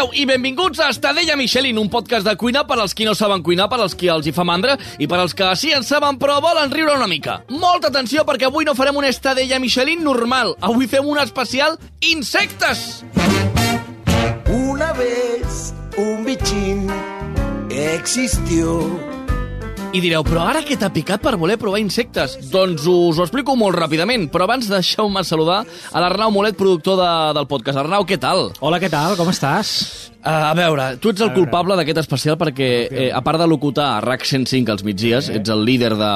Esteu? I benvinguts a Estadella Michelin, un podcast de cuina per als qui no saben cuinar, per als qui els hi fa mandra i per als que sí en saben però volen riure una mica. Molta atenció perquè avui no farem una Estadella Michelin normal. Avui fem un especial insectes. Una vez un bichín existió. I direu, però ara què t'ha picat per voler provar insectes? Doncs us ho explico molt ràpidament, però abans deixeu-me saludar a l'Arnau Molet, productor de, del podcast. Arnau, què tal? Hola, què tal? Com estàs? Uh, a veure, tu ets el culpable d'aquest especial perquè, eh, a part de locutar a RAC 105 als migdies, ets el líder de...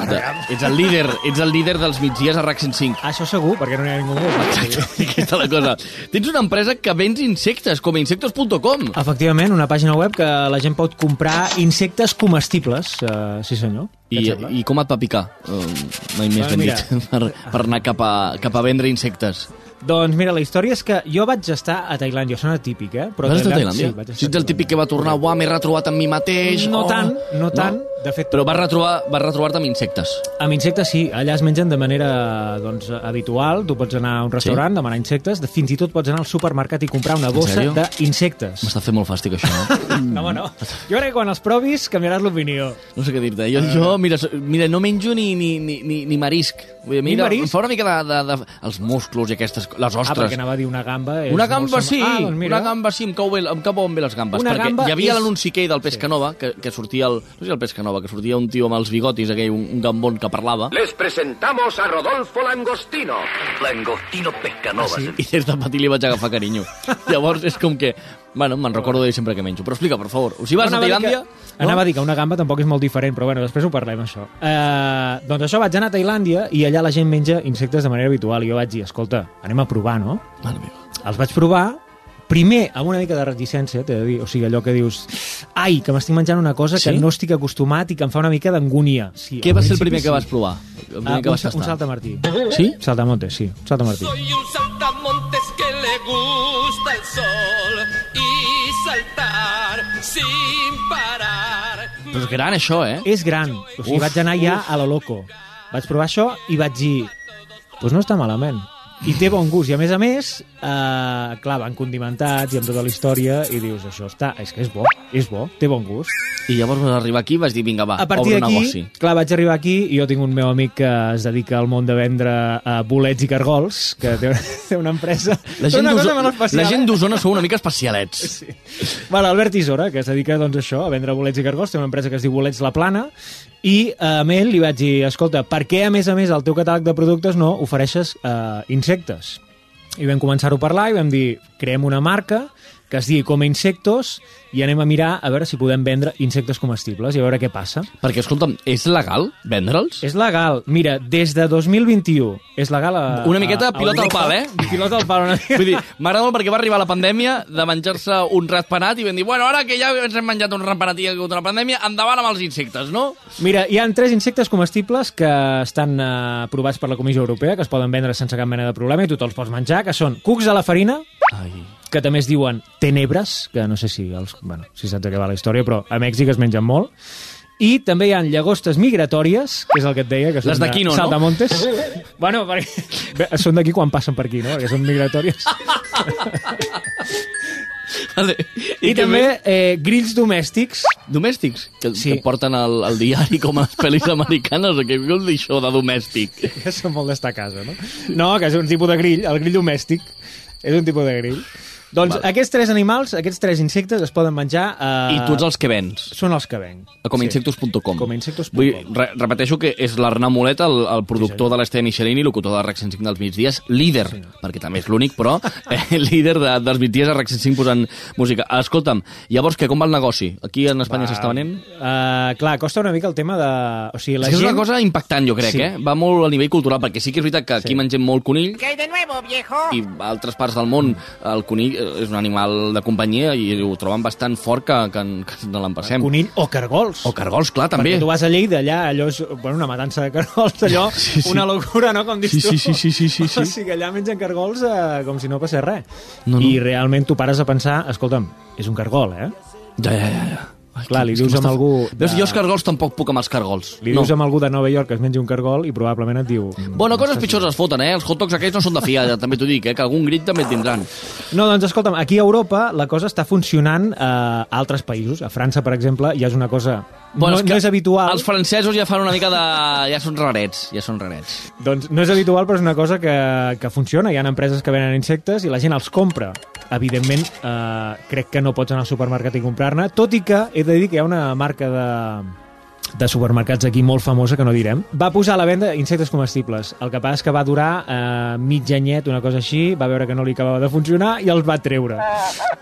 de ets, el líder, ets el líder dels migdies a RAC 105. Això segur, perquè no n'hi ha ningú més. Aquesta és la cosa. Tens una empresa que vens insectes, com insectos.com. Efectivament, una pàgina web que la gent pot comprar insectes comestibles, uh, sí senyor. I? I com et va picar? Uh, mai més ben dit, per, per anar cap a, cap a vendre insectes. Doncs mira, la història és que jo vaig estar a Tailàndia, sona típic, eh? Vas estar a Tailàndia? Sí, vaig estar si ets el típic que va tornar, uah, m'he retrobat amb mi mateix. No oh. tant, no tant. De fet, Però vas retrobar, vas retrobar-te amb insectes. amb insectes sí, allà es mengen de manera doncs, habitual. Tu pots anar a un restaurant, demanar insectes, de, fins i tot pots anar al supermercat i comprar una bossa d'insectes. M'està fent molt fàstic, això. eh? No, home, no. Jo crec que quan els provis canviaràs l'opinió. No sé què dir-te. Jo, jo mira, so- mira, no menjo ni, ni, ni, ni, ni marisc. Vull dir, Ni mira, marisc? Em fa una mica de, de, de, els musclos i aquestes... Les Ah, ostres. perquè anava a dir una gamba. És Una gamba sí, ah, doncs mira. una gamba sí, em, cau bé, em cauen bé les gambes. Una perquè gamba hi havia és- l'anunci aquell del Pescanova, que, que sortia el... No sé el Pescanova, que sortia un tio amb els bigotis, aquell, un, un gambon que parlava. Les presentamos a Rodolfo Langostino. Langostino Pescanova. I des de petit li vaig agafar carinyo. Llavors és com que... Bueno, me'n recordo d'ell sempre que menjo. Però explica, per favor. O sigui, vas a Anava dir Tailàndia... Que, anava a dir que una gamba tampoc és molt diferent, però bueno, després ho parlem, això. Uh, doncs això, vaig anar a Tailàndia i allà la gent menja insectes de manera habitual. I jo vaig dir, escolta, anem a provar, no? Mare meva. Els vaig provar, primer amb una mica de reticència, t'he de dir, o sigui, allò que dius, ai, que m'estic menjant una cosa que Sí? no estic acostumat i que em fa una mica d'angúnia. Sí, Què va ser el primer que sí. vas provar? El primer Ah, que un, vas un tastar? saltamartí. Sí? Saltamontes, sí, saltamartí. Soy un saltamontes que le gusta el sol y saltar sin parar. Però és gran, això, eh? És gran, o sigui, Uf, vaig anar ja a lo loco. Vaig provar això i vaig dir, doncs pues no està malament. I té bon gust, i a més a més, eh, clar, van condimentats i amb tota la història, i dius, això està, és que és bo, és bo, té bon gust. I llavors vas arribar aquí i vas dir, vinga, va, a partir obre un d'aquí, negoci. clar, vaig arribar aquí i jo tinc un meu amic que es dedica al món de vendre uh, bolets i cargols, que té, té una empresa... La gent una cosa d'Osona especial, la gent eh? d'Osona sou una mica especialets. Sí. Bueno, Albert Isora, que es dedica doncs, a això, a vendre bolets i cargols, té una empresa que es diu Bolets La Plana, i eh, amb ell li vaig dir, escolta, per què a més a més al teu catàleg de productes no ofereixes eh, insectes? I vam començar-ho a parlar i vam dir, creem una marca que es digui Come Insectos i anem a mirar a veure si podem vendre insectes comestibles i a veure què passa. Perquè, escolta'm, és legal vendre'ls? És legal. Mira, des de 2021 és legal a, Una miqueta a, a pilota al pal, eh? Pilota al pal una. Vull dir, m'agrada molt perquè va arribar la pandèmia de menjar-se un ratpenat i vam dir, bueno, ara que ja ens hem menjat un ratpenat i hi ha hagut una pandèmia, endavant amb els insectes, no? Mira, hi ha tres insectes comestibles que estan eh, aprovats per la Comissió Europea, que es poden vendre sense cap mena de problema i tu te'ls pots menjar, que són cucs a la farina, Ai. Que també es diuen tenebres, que no sé si, els, bueno, si saps de què va la història, però a Mèxic es mengen molt. I també hi ha llagostes migratòries, que és el que et deia, que són Les d'aquí no, no? saltamontes. bueno, perquè bé, són d'aquí quan passen per aquí, no? Perquè són migratòries. Vale. I, I també eh, grills domèstics, Domèstics, que, Sí. que porten al, al diari com a les pel·lis americanes, o què vol dir això de domèstic? que són molt d'estar a casa, no? No, que és un tipus de grill, el grill domèstic. És un tipus de grill. Doncs Val. aquests tres animals, aquests tres insectes es poden menjar... Eh, I tu ets els que vens? Són els que venc. A comainsectos.com. Comainsectos.com. Vull, re, repeteixo que és l'Arnau Molet, el, el productor de l'Estella Michelin i locutor de RAC 105 dels migdies, líder, perquè també és l'únic, però eh, líder de, dels migdies a RAC 105 posant música. Escolta'm, llavors, què, com va el negoci? Aquí en Espanya s'està venent? Uh, clar, costa una mica el tema de... O sigui, la és que és gent... una cosa impactant, jo crec, Sí. eh? Va molt a nivell cultural, perquè sí que és veritat que aquí Sí. mengem molt conill, ¿Qué hay de nuevo, viejo? i a altres parts del món el conill és un animal de companyia i ho troben bastant fort que, que, que no l'empassem. Conill o cargols. O cargols, clar, també. Perquè tu vas a Lleida, allà, allò és bueno, una matança de cargols, allò, Sí, sí. una locura, no?, com dius Sí, tu. sí, sí, sí, sí, sí, O sigui, allà mengen cargols eh, com si no passés res. No, no. I realment tu pares a pensar, escolta'm, és un cargol, eh? Ja, ja, ja. ja. Clar, li dius amb algú Veus, de- jo els cargols tampoc puc amb els cargols. Li dius amb algú de Nova York que es mengi un cargol i probablement et diu... Bueno, coses pitjors es foten, eh? Els hot dogs aquells no són de fiar, ja, també t'ho dic, eh? Que algun grit també tindran. No, doncs escolta'm, aquí a Europa la cosa està funcionant eh, a altres països. A França, per exemple, ja és una cosa... Bueno, no, és no és habitual. Els francesos ja fan una mica de... Ja són rarets, ja són rarets. Doncs no és habitual, però és una cosa que, que funciona. Hi ha empreses que venen insectes i la gent els compra. Evidentment, eh, crec que no pots anar al supermercat i comprar-ne, tot i que he de dir que hi ha una marca de de supermercats aquí molt famosa, que no direm, va posar a la venda insectes comestibles. El que passa és que va durar eh, mig anyet, una cosa així, va veure que no li acabava de funcionar i els va treure.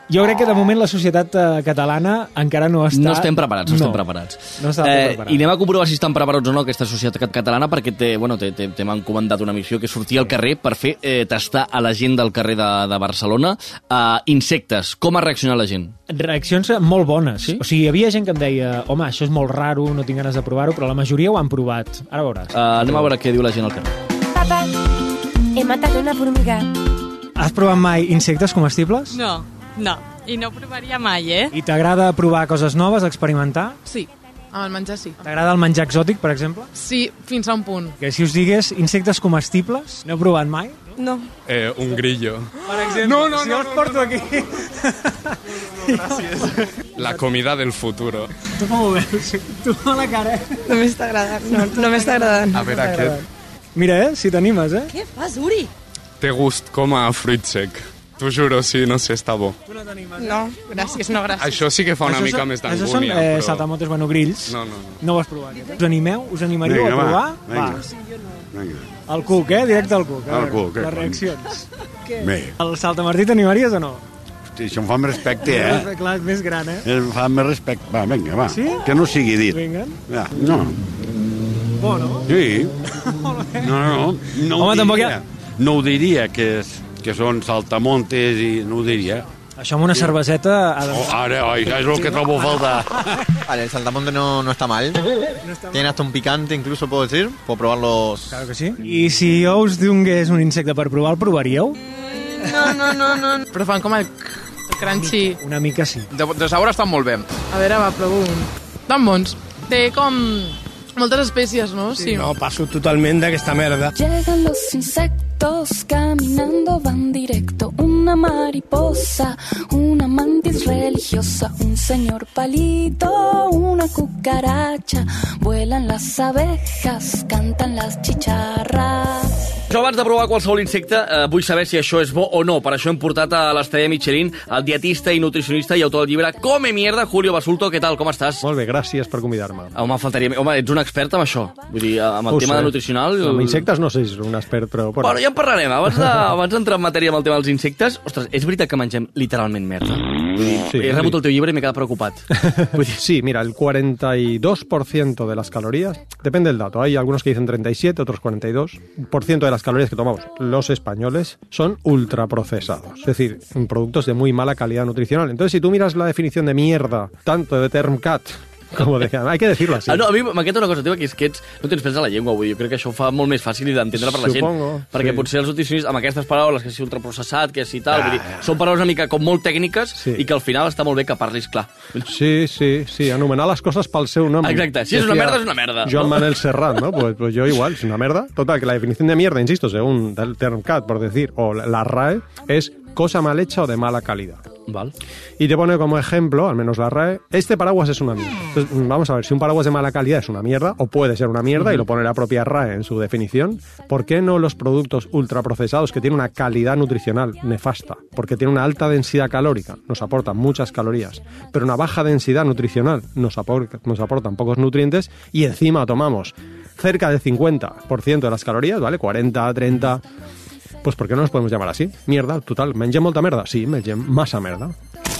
Jo crec que de moment la societat eh, catalana encara no està... No estem preparats, no, estem preparats. No està eh, preparats. I anem a comprovar si estan preparats o no aquesta societat catalana perquè té, bueno, té, té, té encomandat una missió que és sortir al carrer per fer eh, tastar a la gent del carrer de, de Barcelona eh, insectes. Com ha reaccionat la gent? Reaccions molt bones. Sí? O sigui, hi havia gent que em deia home, això és molt raro, no tinc ganes de provar-ho, però la majoria ho han provat. Ara veuràs. Eh, anem a veure què diu la gent al carrer. Papá, he matado una formiga. Has provat mai insectes comestibles? No, no. I no provaria mai, eh? I t'agrada provar coses noves, experimentar? Sí, amb el menjar sí. T'agrada el menjar exòtic, per exemple? Sí, fins a un punt. Que si us digués insectes comestibles, no heu provat mai? No. Eh, un grillo. Per exemple, no, no, si no, els porto aquí... La comida del futuro. Tu com ho veus? Tu a la cara, eh? No m'està agradant. No, no m'està agradant. A veure, aquest Mira, eh, si t'animes, eh? Què fas, Uri? té gust com a fruit sec. T'ho juro, sí, no sé, està bo. No, gràcies, no gràcies. Això sí que fa una Això mica són- més Això són d'angúnia, eh, però... saltamotes, bueno, grills. No, no, no. No ho has provat. eh? Us animeu? Us animaríeu Vinga, a va, provar? vinga. Vinga. El cuc, eh? Directe al cuc. Veure, cuc, eh, Les reaccions. Bé, El saltamartí t'animaries o no? hosti, això em fa més respecte, eh? Clar, és més gran, eh? Em fa més respecte. Va, vinga, va. Sí? Que no sigui dit. Vinga. Ja, no, Bo, no? sí. No, no, no. no ho Home, tampoc hi diria. ha- No ho diria, que, és, que són saltamontes i no ho diria. Això amb una cerveseta... Ha de... Oh, ara, oi, és el que trobo a faltar. Vale, el saltamonte no, no está mal. Tiene hasta un picante, incluso puedo decir. Puedo probarlos. Claro que sí. I si jo us donés un insecte per provar, el provaríeu? No, no, no, no. Però fan com el, el crunchy. Una mica sí. De, de sabor estan molt bé. A veure, va, provo un. Tan bons. Té com moltes espècies, no? Sí. No, passo totalment d'aquesta merda. Llegan los insectos caminando, van directo. Una mariposa, una mantis religiosa, un señor palito, una cucaracha. Vuelan las abejas, cantan las chicharras. Jo abans de provar qualsevol insecte eh, vull saber si això és bo o no. Per això hem portat a l'Estrella Michelin el dietista i nutricionista i autor del llibre Come mierda, Julio Basulto. Què tal, com estàs? Molt bé, gràcies per convidar-me. Home, faltaria... Home, ets un expert en això. Vull dir, amb el Ho tema sé. de nutricional... Amb insectes no sé si és un expert, però... però... Bueno, ja en parlarem. Abans de- abans d'entrar en matèria amb el tema dels insectes, ostres, és veritat que mengem literalment merda. Sí, He rebut el teu llibre i m'he quedat preocupat. Sí, mira, el 42% de las calorías, depende del dato, hay algunos que dicen 37, otros 42% de las calorías que tomamos los españoles son ultraprocesados, es decir, en productos de muy mala calidad nutricional. Entonces, si tú miras la definición de mierda, tanto de Termcat como de... Hay que decirlo así. Ah, no, a mi m'encanta una cosa teva, que és que ets, no tens pèls a la llengua, vull dir. Jo crec que això ho fa molt més fàcil d'entendre per la gent. Supongo, Perquè sí. potser els nutricionistes, amb aquestes paraules, que si ultraprocessat, que si tal, Ah, vull dir, són paraules una mica com molt tècniques Sí. i que al final està molt bé que parlis clar. Sí, sí, sí, anomenar les coses pel seu nom. Exacte, si és una merda, és una merda, Joan ¿no? Manuel Serrat, ¿no? Pues, pues yo igual, es una merda. Total, que la definición de mierda, insisto, según el Termcat, por decir, o la- la RAE, es cosa mal hecha o de mala calidad. Y te pone como ejemplo, al menos la RAE, este paraguas es una mierda. Entonces, mm, vamos a ver, si un paraguas de mala calidad es una mierda, o puede ser una mierda, y lo pone la propia RAE en su definición, ¿por qué no los productos ultraprocesados que tienen una calidad nutricional nefasta? Porque tienen una alta densidad calórica, nos aportan muchas calorías, pero una baja densidad nutricional nos, nos aportan pocos nutrientes, y encima tomamos cerca del 50% de las calorías, ¿vale? 40, 30... Pues ¿por qué no nos podemos llamar así? Mierda, total. ¿Mengem molta merda? Sí, mengem massa merda.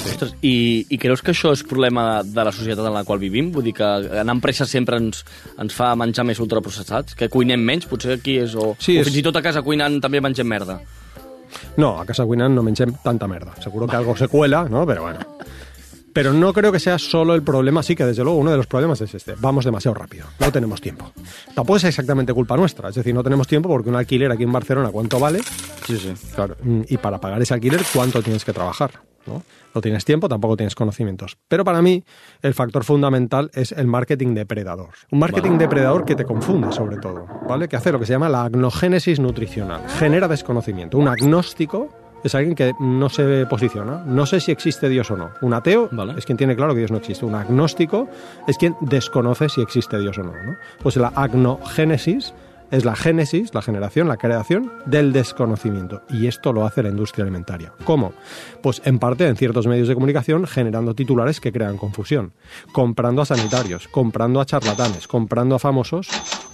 Ostres, i, I creus que això és problema de la societat en la qual vivim? Vull dir que anar amb pressa sempre ens, ens fa menjar més ultraprocessats? Que cuinem menys, potser aquí és... O, Sí, o és- fins i tot a casa cuinant també mengem merda. No, a casa cuinant no mengem tanta merda. Seguro que algo se cuela, ¿no? Pero bueno. Pero no creo que sea solo el problema, sí que desde luego uno de los problemas es este. Vamos demasiado rápido, no tenemos tiempo. Tampoco es exactamente culpa nuestra, es decir, no tenemos tiempo porque un alquiler aquí en Barcelona, ¿cuánto vale? Sí, sí. Claro, mm, y para pagar ese alquiler, ¿cuánto tienes que trabajar? ¿no? no tienes tiempo, tampoco tienes conocimientos. Pero para mí, el factor fundamental es el marketing depredador. Un marketing depredador que te confunde, sobre todo, ¿vale? Que hace lo que se llama la agnogénesis nutricional. Genera desconocimiento. Un agnóstico es alguien que no se posiciona. No sé si existe Dios o no. Un ateo es quien tiene claro que Dios no existe. Un agnóstico es quien desconoce si existe Dios o no. ¿no? Pues la agnogénesis es la génesis, la generación, la creación del desconocimiento. Y esto lo hace la industria alimentaria. ¿Cómo? Pues en parte en ciertos medios de comunicación generando titulares que crean confusión, comprando a sanitarios, comprando a charlatanes, comprando a famosos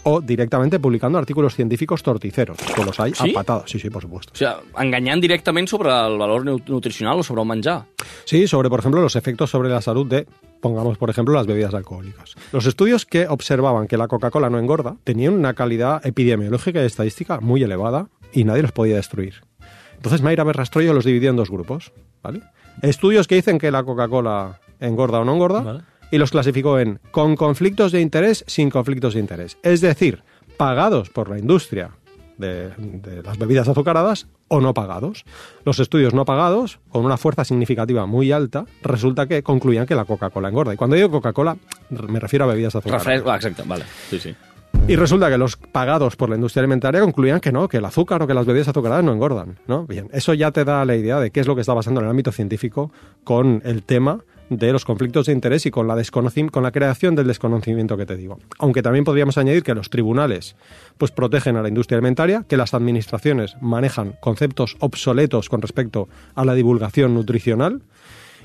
o directamente publicando artículos científicos torticeros, que los hay ¿Sí? a patadas. Sí, sí, por supuesto. O sigui, enganyant directament sobre el valor nu- nutricional o sobre el menjar. Sí, sobre, por ejemplo, los efectos sobre la salud de, pongamos, por ejemplo, las bebidas alcohólicas. Los estudios que observaban que la Coca-Cola no engorda tenían una calidad epidemiológica y estadística muy elevada y nadie los podía destruir. Entonces Mayra Berrastrollo los dividió en dos grupos, ¿vale? Estudios que dicen que la Coca-Cola engorda o no engorda y los clasificó en con conflictos de interés, sin conflictos de interés. Es decir, pagados por la industria de, de las bebidas azucaradas o no pagados. Los estudios no pagados, con una fuerza significativa muy alta, resulta que concluían que la Coca-Cola engorda. Y cuando digo Coca-Cola, me refiero a bebidas azucaradas. Ah, exacte, vale. Sí, sí. Y resulta que los pagados por la industria alimentaria concluían que no, que el azúcar o que las bebidas azucaradas no engordan, ¿no? Bien, eso ya te da la idea de qué es lo que está pasando en el ámbito científico con el tema de los conflictos de interés y con la, con la creación del desconocimiento que te digo. Aunque también podríamos añadir que los tribunales pues protegen a la industria alimentaria, que las administraciones manejan conceptos obsoletos con respecto a la divulgación nutricional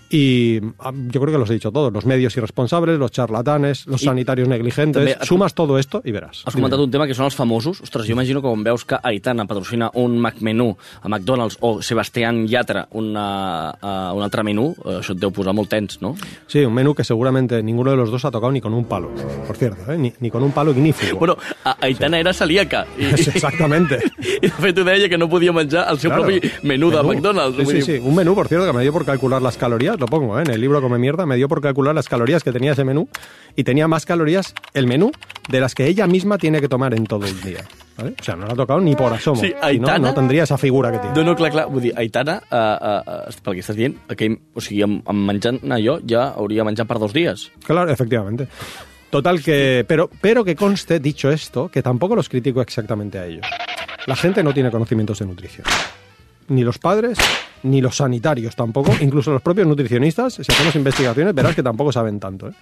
y ah, yo creo que los he dicho todos, los medios irresponsables, los charlatanes, los I sanitarios negligentes, també sumas todo esto y verás. Has comentat un tema que són els famosos. Ostres, jo imagino que quan veus que Aitana patrocina un McMenú a McDonald's o Sebastián Yatra una, uh, un altre menú, eh, això et deu posar molt tens, no? Sí, un menú que seguramente ninguno de los dos ha tocado ni con un palo, por cierto, ¿eh? ni, ni con un palo ignífugo. Bueno, a- Aitana era celíaca. I, Exactamente. I de fet ho deia que no podia menjar el seu Claro. propi menú de McDonald's. Sí, sí, dir, sí. Un menú, por cierto, que me dio por calcular las calorías, lo pongo ¿eh? en el libro Come Mierda, me dio por calcular las calorías que tenía ese menú y tenía más calorías el menú de las que ella misma tiene que tomar en todo el día. ¿vale? O sea, no la ha tocado ni por asomo. Sí, no, no tendría esa figura que tiene. No, no, clar, clar. Vull dir, Aitana, uh, uh, uh, pel que estàs dient, aquell, o sigui, amb, amb menjant allò ja hauria menjat per dos dies. Claro, efectivamente. Total que, pero, pero que conste, dicho esto, que tampoco los critico exactamente a ellos. La gente no tiene conocimientos de nutrición. Ni los padres, ni los sanitarios tampoco. Incluso los propios nutricionistas, si hacemos investigaciones, verás que tampoco saben tanto. ¿eh?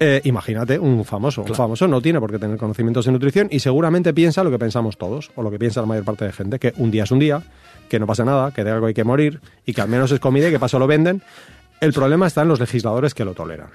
Eh, imagínate un famoso. Un famoso no tiene por qué tener conocimientos de nutrición y seguramente piensa lo que pensamos todos, o lo que piensa la mayor parte de gente, que un día es un día, que no pasa nada, que de algo hay que morir y que al menos es comida y que paso lo venden. El problema está en los legisladores que lo toleran.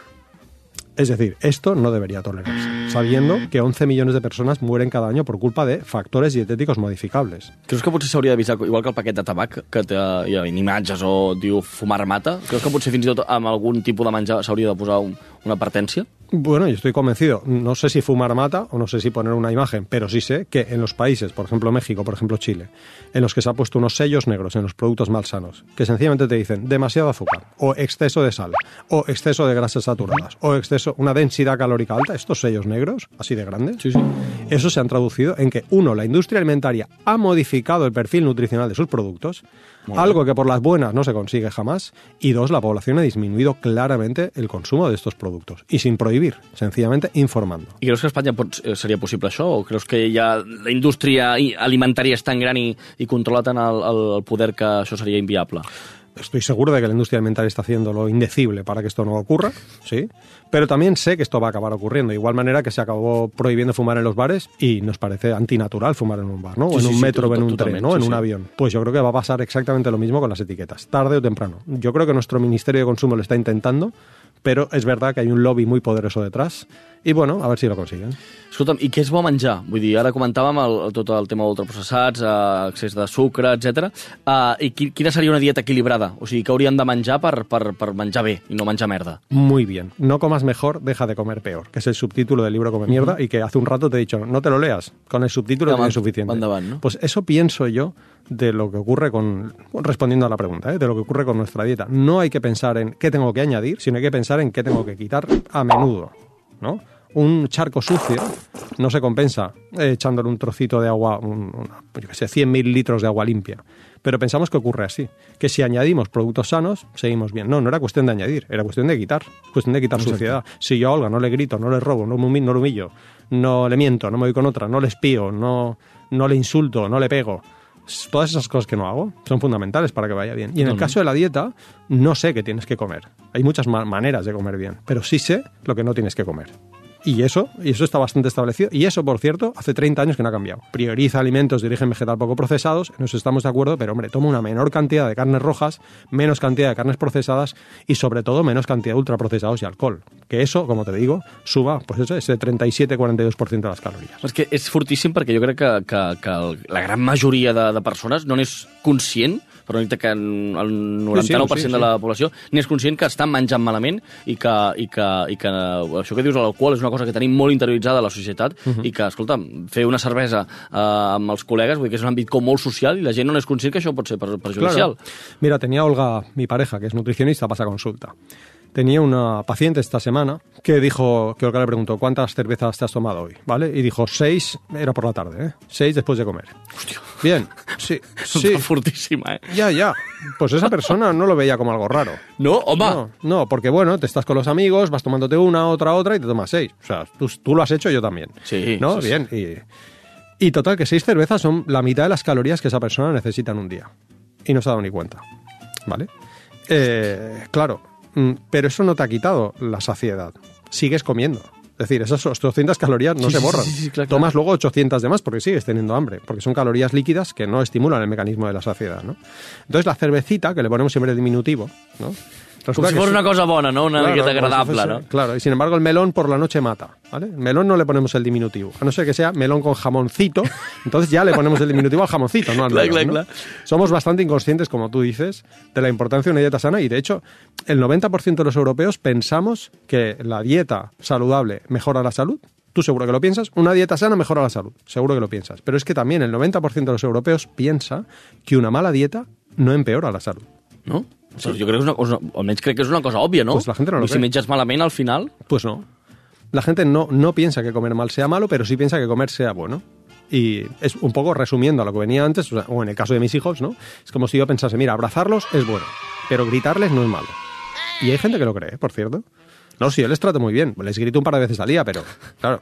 Es decir, esto no debería tolerarse, sabiendo que 11 millones de personas mueren cada año por culpa de factores dietéticos modificables. Creus que potser s'hauria d'avisar, igual que el paquet de tabac, que té, ha imatges o diu fumar mata, creus que potser fins i tot amb algun tipus de menjar s'hauria de posar un, una advertència? Bueno, yo estoy convencido, no sé si fumar mata o no sé si poner una imagen, pero sí sé que en los países, por ejemplo México, por ejemplo Chile, en los que se ha puesto unos sellos negros en los productos malsanos, que sencillamente te dicen demasiado azúcar, o exceso de sal, o exceso de grasas saturadas, o exceso, una densidad calórica alta, estos sellos negros, así de grandes, eso se han traducido en que, uno, la industria alimentaria ha modificado el perfil nutricional de sus productos, algo que por las buenas no se consigue jamás, y dos, la población ha disminuido claramente el consumo de estos productos, y sin prohibir, sencillamente informando. I creus que a Espanya pot, eh, seria possible això? O creus que ja la indústria i- alimentària és tan gran i, i controla tant el, el, el poder que això seria inviable? Estoy seguro de que la industria alimentaria está haciendo lo indecible para que esto no ocurra, sí, pero también sé que esto va a acabar ocurriendo. De igual manera que se acabó prohibiendo fumar en los bares y nos parece antinatural fumar en un bar, ¿no? O Sí, en un sí, metro o en un tren, ¿no? en un avión. Pues yo creo que va a pasar exactamente lo mismo con las etiquetas, tarde o temprano. Yo creo que nuestro Ministerio de Consumo lo está intentando, pero es verdad que hay un lobby muy poderoso detrás y bueno, a ver si lo consiguen. Escolta'm, i què és bo menjar? Vull dir, ara comentàvem el, tot el tema ultraprocessats, eh, excés de sucre, etc. Uh, I qui, quina seria una dieta equilibrada? O sigui, què hauríem de menjar per, per, per menjar bé i no menjar merda? Muy bien. No comas mejor, deja de comer peor, que es el subtítulo del libro Come Mierda y que hace un rato te he dicho, no te lo leas, con el subtítulo Home, tienes suficiente. endavant, no? Pues eso pienso yo de lo que ocurre con, respondiendo a la pregunta, ¿eh? de lo que ocurre con nuestra dieta. No hay que pensar en qué tengo que añadir, sino hay que pensar en qué tengo que quitar a menudo, ¿no? Un charco sucio no se compensa eh, echándole un trocito de agua, un, una, yo qué sé, 100 mililitros de agua limpia. Pero pensamos que ocurre así, que si añadimos productos sanos, seguimos bien. No, no era cuestión de añadir, era cuestión de quitar, cuestión de quitar Exacto. suciedad. Si yo a Olga no le grito, no le robo, no, no le humillo, no le miento, no me voy con otra, no le espío, no, no le insulto, no le pego, todas esas cosas que no hago son fundamentales para que vaya bien. Y en el caso de la dieta, no sé qué tienes que comer. Hay muchas ma- maneras de comer bien, pero sí sé lo que no tienes que comer. Y eso, y eso está bastante establecido. Y eso, por cierto, hace 30 años que no ha cambiado. Prioriza alimentos de origen vegetal poco procesados, eso estamos de acuerdo, pero hombre, toma una menor cantidad de carnes rojas, menos cantidad de carnes procesadas y sobre todo menos cantidad de ultraprocesados y alcohol. Que eso, como te digo, suba, pues eso, ese 37-42% de las calorías. És que és fortíssim perquè jo crec que, la gran majoria de, de no n'és conscient, però no que el 99% Sí, sí, sí, de la població n'és conscient que estan menjant malament i que, i que, i que això que dius de l'alcohol és una cosa que tenim molt interioritzada a la societat Mhm. i que, escolta, fer una cervesa eh, amb els col·legues, vull dir que és un àmbit com molt social i la gent no n'és conscient que això pot ser per, perjudicial. Claro. Mira, tenía Olga, mi pareja, que es nutricionista, pasa consulta. Tenía una paciente esta semana que dijo, que Olga le preguntó, ¿cuántas cervezas te has tomado hoy? ¿Vale? Y dijo, seis, era por la tarde, ¿eh? Seis después de comer. Bien, sí, sí. Eh? Ya, ya. Pues esa persona no lo veía como algo raro. No, home. No, no, porque bueno, te estás con los amigos, vas tomándote una, otra, otra y te tomas seis. O sea, tú, tú lo has hecho, yo también. Sí, ¿No? sí. Bien. Y, y total, que seis cervezas son la mitad de las calorías que esa persona necesita en un día. Y no se ha dado ni cuenta. ¿Vale? Eh, claro, pero eso no te ha quitado la saciedad. Sigues comiendo. Es decir, esas 800 calorías no Sí, se borran. sí, sí, claro, Tomas luego 800 de más porque sigues teniendo hambre, porque son calorías líquidas que no estimulan el mecanismo de la saciedad, ¿no? Entonces la cervecita, que le ponemos siempre diminutivo, ¿no? Com si que fos es- una cosa bona, no? Una Claro, si agradable, fuese- no? Claro, y sin embargo el melón por la noche mata, ¿vale? El melón no le ponemos el diminutivo, a no ser que sea melón con jamoncito, entonces ya le ponemos el diminutivo al jamoncito, no al melón, clar, ¿no? Somos bastante inconscientes, como tú dices, de la importancia de una dieta sana y de hecho el 90% de los europeos pensamos que la dieta saludable mejora la salud. Tú seguro que lo piensas, una dieta sana mejora la salud, seguro que lo piensas. Pero es que también el 90% de los europeos piensa que una mala dieta no empeora la salud. No? Però jo crec que és una cosa, almenys crec que és una cosa òbvia, no? Pues la gente no lo si cree. menges malament al final... Pues no. La gente no, no piensa que comer mal sea malo, pero sí piensa que comer sea bueno. Y es un poco resumiendo a lo que venía antes, o, sea, o en el caso de mis hijos, ¿no? Es como si yo pensase, mira, abrazarlos es bueno, pero gritarles no es malo. Y hay gente que lo cree, por cierto. No, sí, yo les trato muy bien, les grito un par de veces al día, pero claro,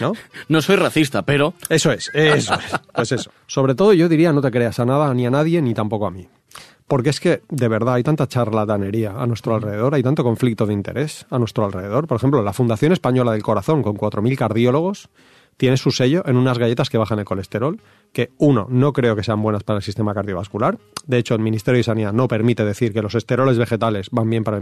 ¿no? No soy racista, pero... Eso es, eso es. Pues eso. Sobre todo yo diría no te creas a nada, ni a nadie, ni tampoco a mí. Porque es que, de verdad, hay tanta charlatanería a nuestro alrededor, hay tanto conflicto de interés a nuestro alrededor. Por ejemplo, la Fundación Española del Corazón, con 4.000 cardiólogos, tiene su sello en unas galletas que bajan el colesterol, que uno, no creo que sean buenas para el sistema cardiovascular. De hecho, el Ministerio de Sanidad no permite decir que los esteroles vegetales van bien para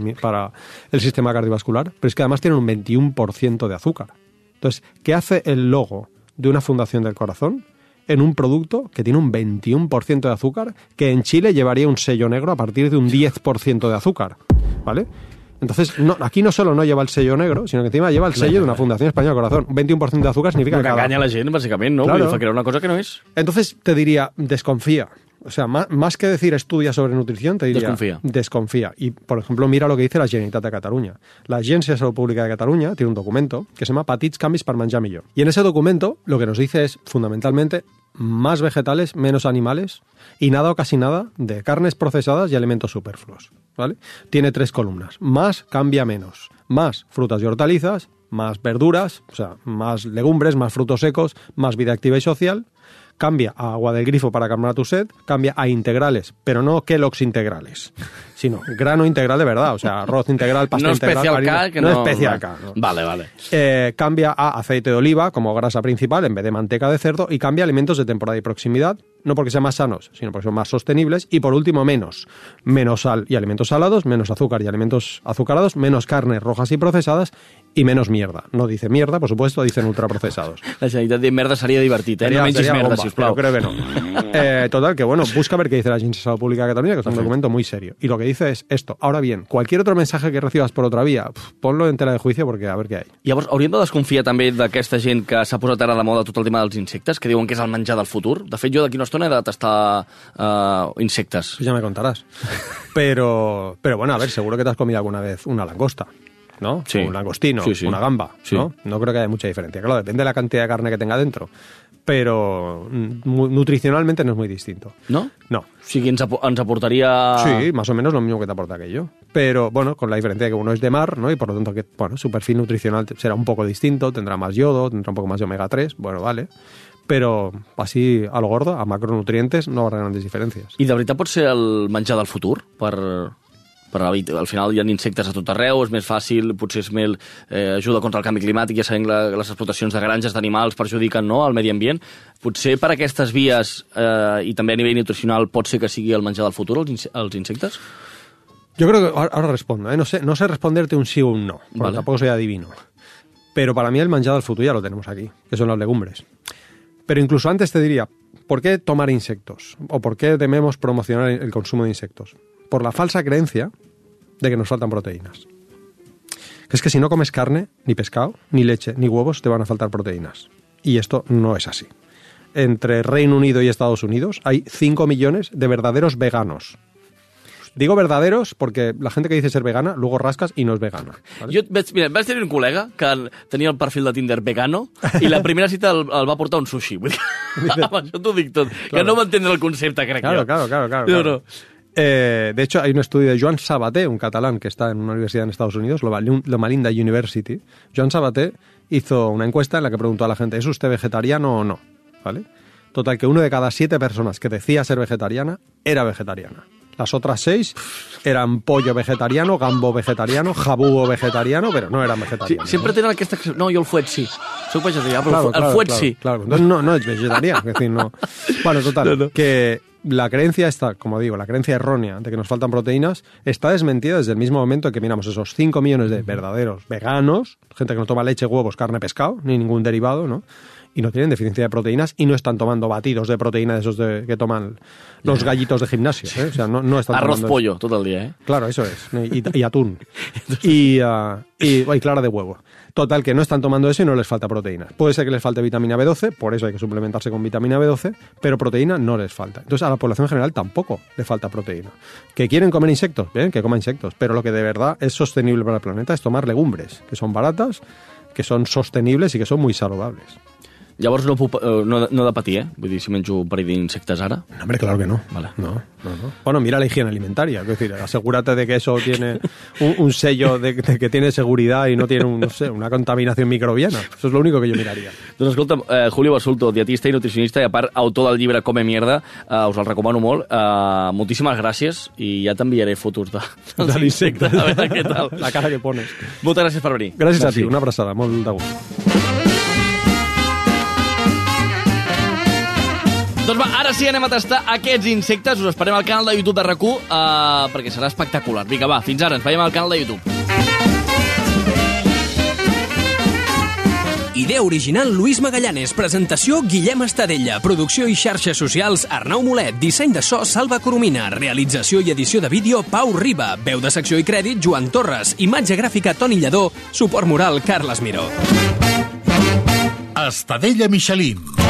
el, sistema cardiovascular, pero es que además tienen un 21% de azúcar. Entonces, ¿qué hace el logo de una fundación del corazón en un producto que tiene un 21% de azúcar, que en Chile llevaría un sello negro a partir de un 10% de azúcar? ¿Vale? Entonces, no, aquí no solo no lleva el sello negro, sino que encima lleva el sello de una fundación española corazón. Un 21% de azúcar significa Que cada- enganya la gent, bàsicament, no? Claro. Vull dir, fa creure una cosa que no és. entonces te diría, desconfía. O sea, más, más que decir estudia sobre nutrición, te diría Desconfía. desconfía. Y, por ejemplo, mira lo que dice la Generalitat de Cataluña. La Agencia de Salud Pública de Cataluña tiene un documento que se llama Patits Canvis per menjar millor. Y en ese documento lo que nos dice es, fundamentalmente, más vegetales, menos animales y nada o casi nada de carnes procesadas y alimentos superfluos. ¿vale? Tiene tres columnas. Más cambia menos. Más frutas y hortalizas, más verduras, o sea, más legumbres, más frutos secos, más vida activa y social. Cambia a agua del grifo para calmar tu sed, cambia a integrales, pero no Kellogg's integrales, sino grano integral de verdad, o sea, arroz integral, pasta no integral. especial harina- K, que no... especial K, no. Vale, vale. Eh, cambia a aceite de oliva como grasa principal en vez de manteca de cerdo y cambia a alimentos de temporada y proximidad, no porque sean más sanos, sino porque son más sostenibles y por último menos, menos sal y alimentos salados, menos azúcar y alimentos azucarados, menos carnes rojas y procesadas y menos mierda. No dice mierda, por supuesto, dicen ultraprocesados. La Generalitat de merda seria divertit, eh? No mengis sería merda, bomba, sisplau. pero creo que no. Eh, total, que bueno, busca ver qué dice la Agencia de Salud Pública de Cataluña, que es un documento muy serio. Y lo que dice es esto. Ahora bien, cualquier otro mensaje que recibas por otra vía, pf, ponlo en tela de juicio porque a ver qué hay. Llavors, hauríem de desconfiar també d'aquesta gent que s'ha posat ara de moda tot el tema dels insectes, que diuen que és el menjar del futur. De fet, jo d'aquí una he de tastar uh, insectes. Pues ya me contarás. Pero, pero bueno, a ver, seguro que te has comido alguna vez una langosta. ¿no? Sí. Un langostino, Sí, sí. una gamba, Sí. ¿no? No creo que haya mucha diferencia. Claro, depende de la cantidad de carne que tenga dentro. Pero mm, nutricionalmente no es muy distinto. No? No. O sigui, ens, apo- ens aportaria... Sí, más o menos lo mismo que te aporta aquello. Pero bueno, con la diferencia de que uno es de mar, ¿no? Y por lo tanto que, bueno, su perfil nutricional será un poco distinto, tendrá más yodo, tendrá un poco más de omega 3, bueno, vale. Pero así a lo gordo, a macronutrientes, no habrá grandes diferencias. I de veritat pot ser el menjar del futur? Per, per evitar- al final hi ha insectes a tot arreu, és més fàcil, potser és més, eh, ajuda contra el canvi climàtic, ja sabem que la, les explotacions de granges d'animals perjudiquen no, el medi ambient. Potser per aquestes vies eh, i també a nivell nutricional pot ser que sigui el menjar del futur, els, inse- els insectes? Yo creo que ahora ahora respondo, ¿eh? no, sé, no sé responderte un sí o un no, porque Vale. tampoco soy adivino. Pero para mí el manjado del futuro ya lo tenemos aquí, que son las legumbres. Pero incluso antes te diría, ¿por qué tomar insectos? ¿O por qué tememos promocionar el consumo de insectos? Por la falsa creencia de que nos faltan proteínas. Que es que si no comes carne, ni pescado, ni leche, ni huevos, te van a faltar proteínas. Y esto no es así. Entre Reino Unido y Estados Unidos hay 5 millones de verdaderos veganos. Digo verdaderos porque la gente que dice ser vegana luego rascas y no es vegana. ¿vale? Jo vaig, mira, vaig tenir un col·lega que tenia el perfil de Tinder vegano i la primera cita el, el va portar un sushi. Vull dir, amb això t'ho dic tot. Que no va entendre el concepte, crec Claro, jo. claro, claro, claro. No, claro. no. Eh, de hecho, hay un estudio de Joan Sabaté, un catalán que está en una universidad en Estados Unidos, Loma Loma Linda University. Joan Sabaté hizo una encuesta en la que preguntó a la gente, ¿es usted vegetariano o no? ¿Vale? Total, que uno de cada siete personas que decía ser vegetariana era vegetariana. Las otras seis eran pollo vegetariano, gambo vegetariano, jabugo vegetariano, pero no eran Sí, vegetarianos. sempre tenen aquesta... No, jo el fuet sí. Soc vegetarià, però Claro, el fuet claro, sí. Claro, entonces no, no es vegetariano. Es decir, no. Bueno, total, que la creencia está, como digo, la creencia errónea de que nos faltan proteínas está desmentida desde el mismo momento que miramos esos 5 millones de verdaderos veganos, gente que no toma leche, huevos, carne, pescado, ni ningún derivado, ¿no? Y no tienen deficiencia de proteínas y no están tomando batidos de proteína de esos de- que toman los gallitos de gimnasio. ¿eh? O sea, no, no están Arroz pollo tot el dia, eh? Claro, eso es. Y, y atún. Y, ah, y, y clara de huevo. Total, que no están tomando eso y no les falta proteína. Puede ser que les falte vitamina B12, por eso hay que suplementarse con vitamina B12, pero proteína no les falta. Entonces a la población general tampoco le falta proteína. ¿Que quieren comer insectos? Bien, que coman insectos. Pero lo que de verdad es sostenible para el planeta es tomar legumbres, que son baratas, que son sostenibles y que son muy saludables. Llavors no, puc, eh, no, no he de patir, eh? Vull dir, si menjo un parell d'insectes ara... No, hombre, claro que no. Vale. No, no, no. Bueno, mira la higiene alimentaria. Es decir, asegúrate de que eso tiene un, un sello de, de que tiene seguridad y no tiene un, no sé, una contaminación microbiana. Eso es lo único que yo miraría. Doncs escolta, eh, Julio Basulto, dietista i nutricionista, i a part autor del llibre Come Mierda, eh, us el recomano molt. Eh, moltíssimes gràcies i ja t'enviaré fotos de, De l'insecte. a veure què tal. La cara que pones. Moltes gràcies per venir. Gràcies a ti, una abraçada, molt de gust. Ara sí anem a tastar aquests insectes. Us esperem al canal de YouTube de RAC1 eh, perquè serà espectacular. Vinga, va, fins ara. Ens veiem al canal de YouTube. Idea original Luis Magallanes, presentació Guillem Estadella, producció i xarxes socials Arnau Molet, disseny de so Salva Coromina, realització i edició de vídeo Pau Riba, veu de secció i crèdit Joan Torres, imatge gràfica Toni Lledó, suport moral Carles Miró. Estadella Michelin.